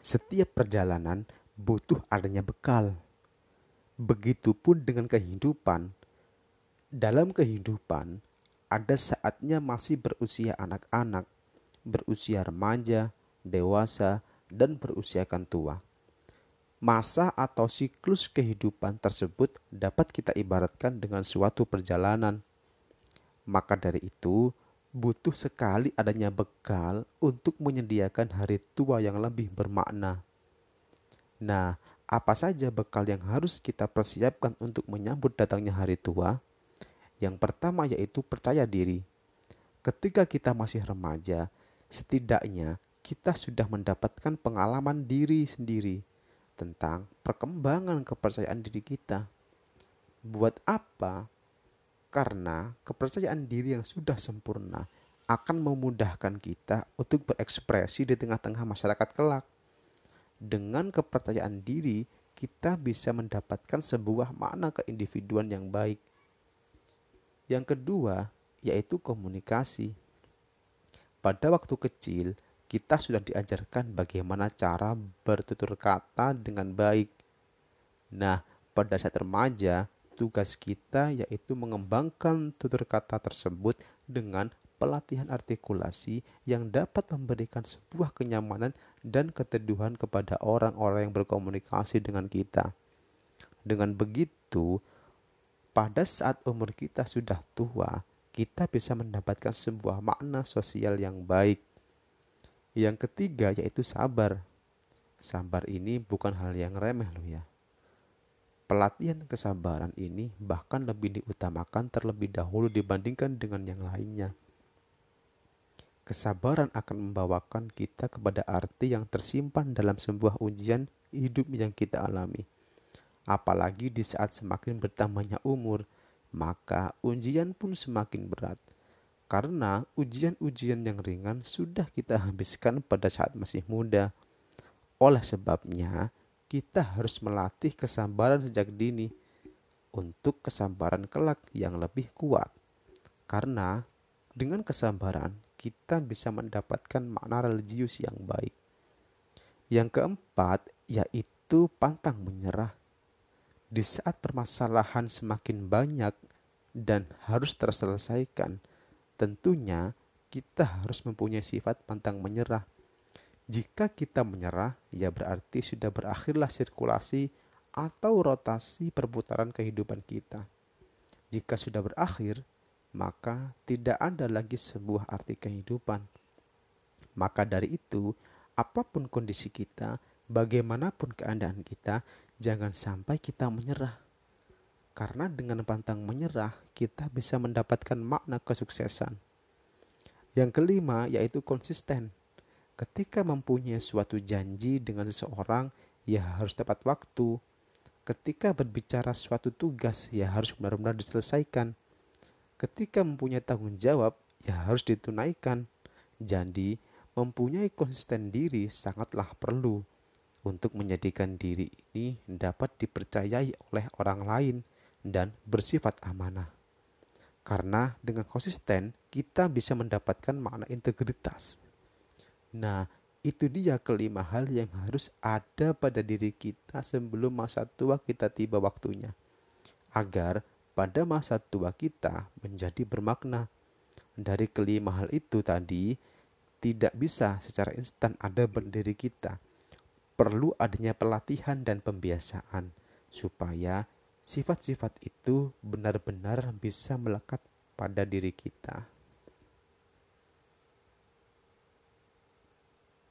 setiap perjalanan butuh adanya bekal. Begitupun dengan kehidupan. Dalam kehidupan, ada saatnya masih berusia anak-anak, berusia remaja, dewasa, dan berusia tua. Masa atau siklus kehidupan tersebut dapat kita ibaratkan dengan suatu perjalanan. Maka dari itu, butuh sekali adanya bekal untuk menyediakan hari tua yang lebih bermakna. Nah, apa saja bekal yang harus kita persiapkan untuk menyambut datangnya hari tua? Yang pertama yaitu percaya diri. Ketika kita masih remaja, setidaknya kita sudah mendapatkan pengalaman diri sendiri tentang perkembangan kepercayaan diri kita. Buat apa? Karena kepercayaan diri yang sudah sempurna akan memudahkan kita untuk berekspresi di tengah-tengah masyarakat kelak. Dengan kepercayaan diri, kita bisa mendapatkan sebuah makna keindividuan yang baik. Yang kedua, yaitu komunikasi. Pada waktu kecil, kita sudah diajarkan bagaimana cara bertutur kata dengan baik. Nah, pada saat remaja, tugas kita yaitu mengembangkan tutur kata tersebut dengan pelatihan artikulasi yang dapat memberikan sebuah kenyamanan dan keteduhan kepada orang-orang yang berkomunikasi dengan kita. Dengan begitu, pada saat umur kita sudah tua, kita bisa mendapatkan sebuah makna sosial yang baik yang ketiga yaitu sabar. Sabar ini bukan hal yang remeh loh ya. Pelatihan kesabaran ini bahkan lebih diutamakan terlebih dahulu dibandingkan dengan yang lainnya. Kesabaran akan membawakan kita kepada arti yang tersimpan dalam sebuah ujian hidup yang kita alami. Apalagi di saat semakin bertambahnya umur, maka ujian pun semakin berat karena ujian-ujian yang ringan sudah kita habiskan pada saat masih muda. Oleh sebabnya, kita harus melatih kesabaran sejak dini untuk kesabaran kelak yang lebih kuat. Karena dengan kesabaran, kita bisa mendapatkan makna religius yang baik. Yang keempat, yaitu pantang menyerah. Di saat permasalahan semakin banyak dan harus terselesaikan, Tentunya kita harus mempunyai sifat pantang menyerah. Jika kita menyerah, ya berarti sudah berakhirlah sirkulasi atau rotasi perputaran kehidupan kita. Jika sudah berakhir, maka tidak ada lagi sebuah arti kehidupan. Maka dari itu, apa pun kondisi kita, bagaimanapun keadaan kita, jangan sampai kita menyerah karena dengan pantang menyerah, kita bisa mendapatkan makna kesuksesan. Yang kelima yaitu konsisten. Ketika mempunyai suatu janji dengan seseorang, ya harus tepat waktu. Ketika berbicara suatu tugas, ya harus benar-benar diselesaikan. Ketika mempunyai tanggung jawab, ya harus ditunaikan. Jadi, mempunyai konsisten diri sangatlah perlu untuk menjadikan diri ini dapat dipercayai oleh orang lain dan bersifat amanah. Karena dengan konsisten kita bisa mendapatkan makna integritas. Nah, itu dia kelima hal yang harus ada pada diri kita sebelum masa tua kita tiba waktunya. Agar pada masa tua kita menjadi bermakna. Dari kelima hal itu tadi, tidak bisa secara instan ada berdiri kita. Perlu adanya pelatihan dan pembiasaan supaya sifat-sifat itu benar-benar bisa melekat pada diri kita.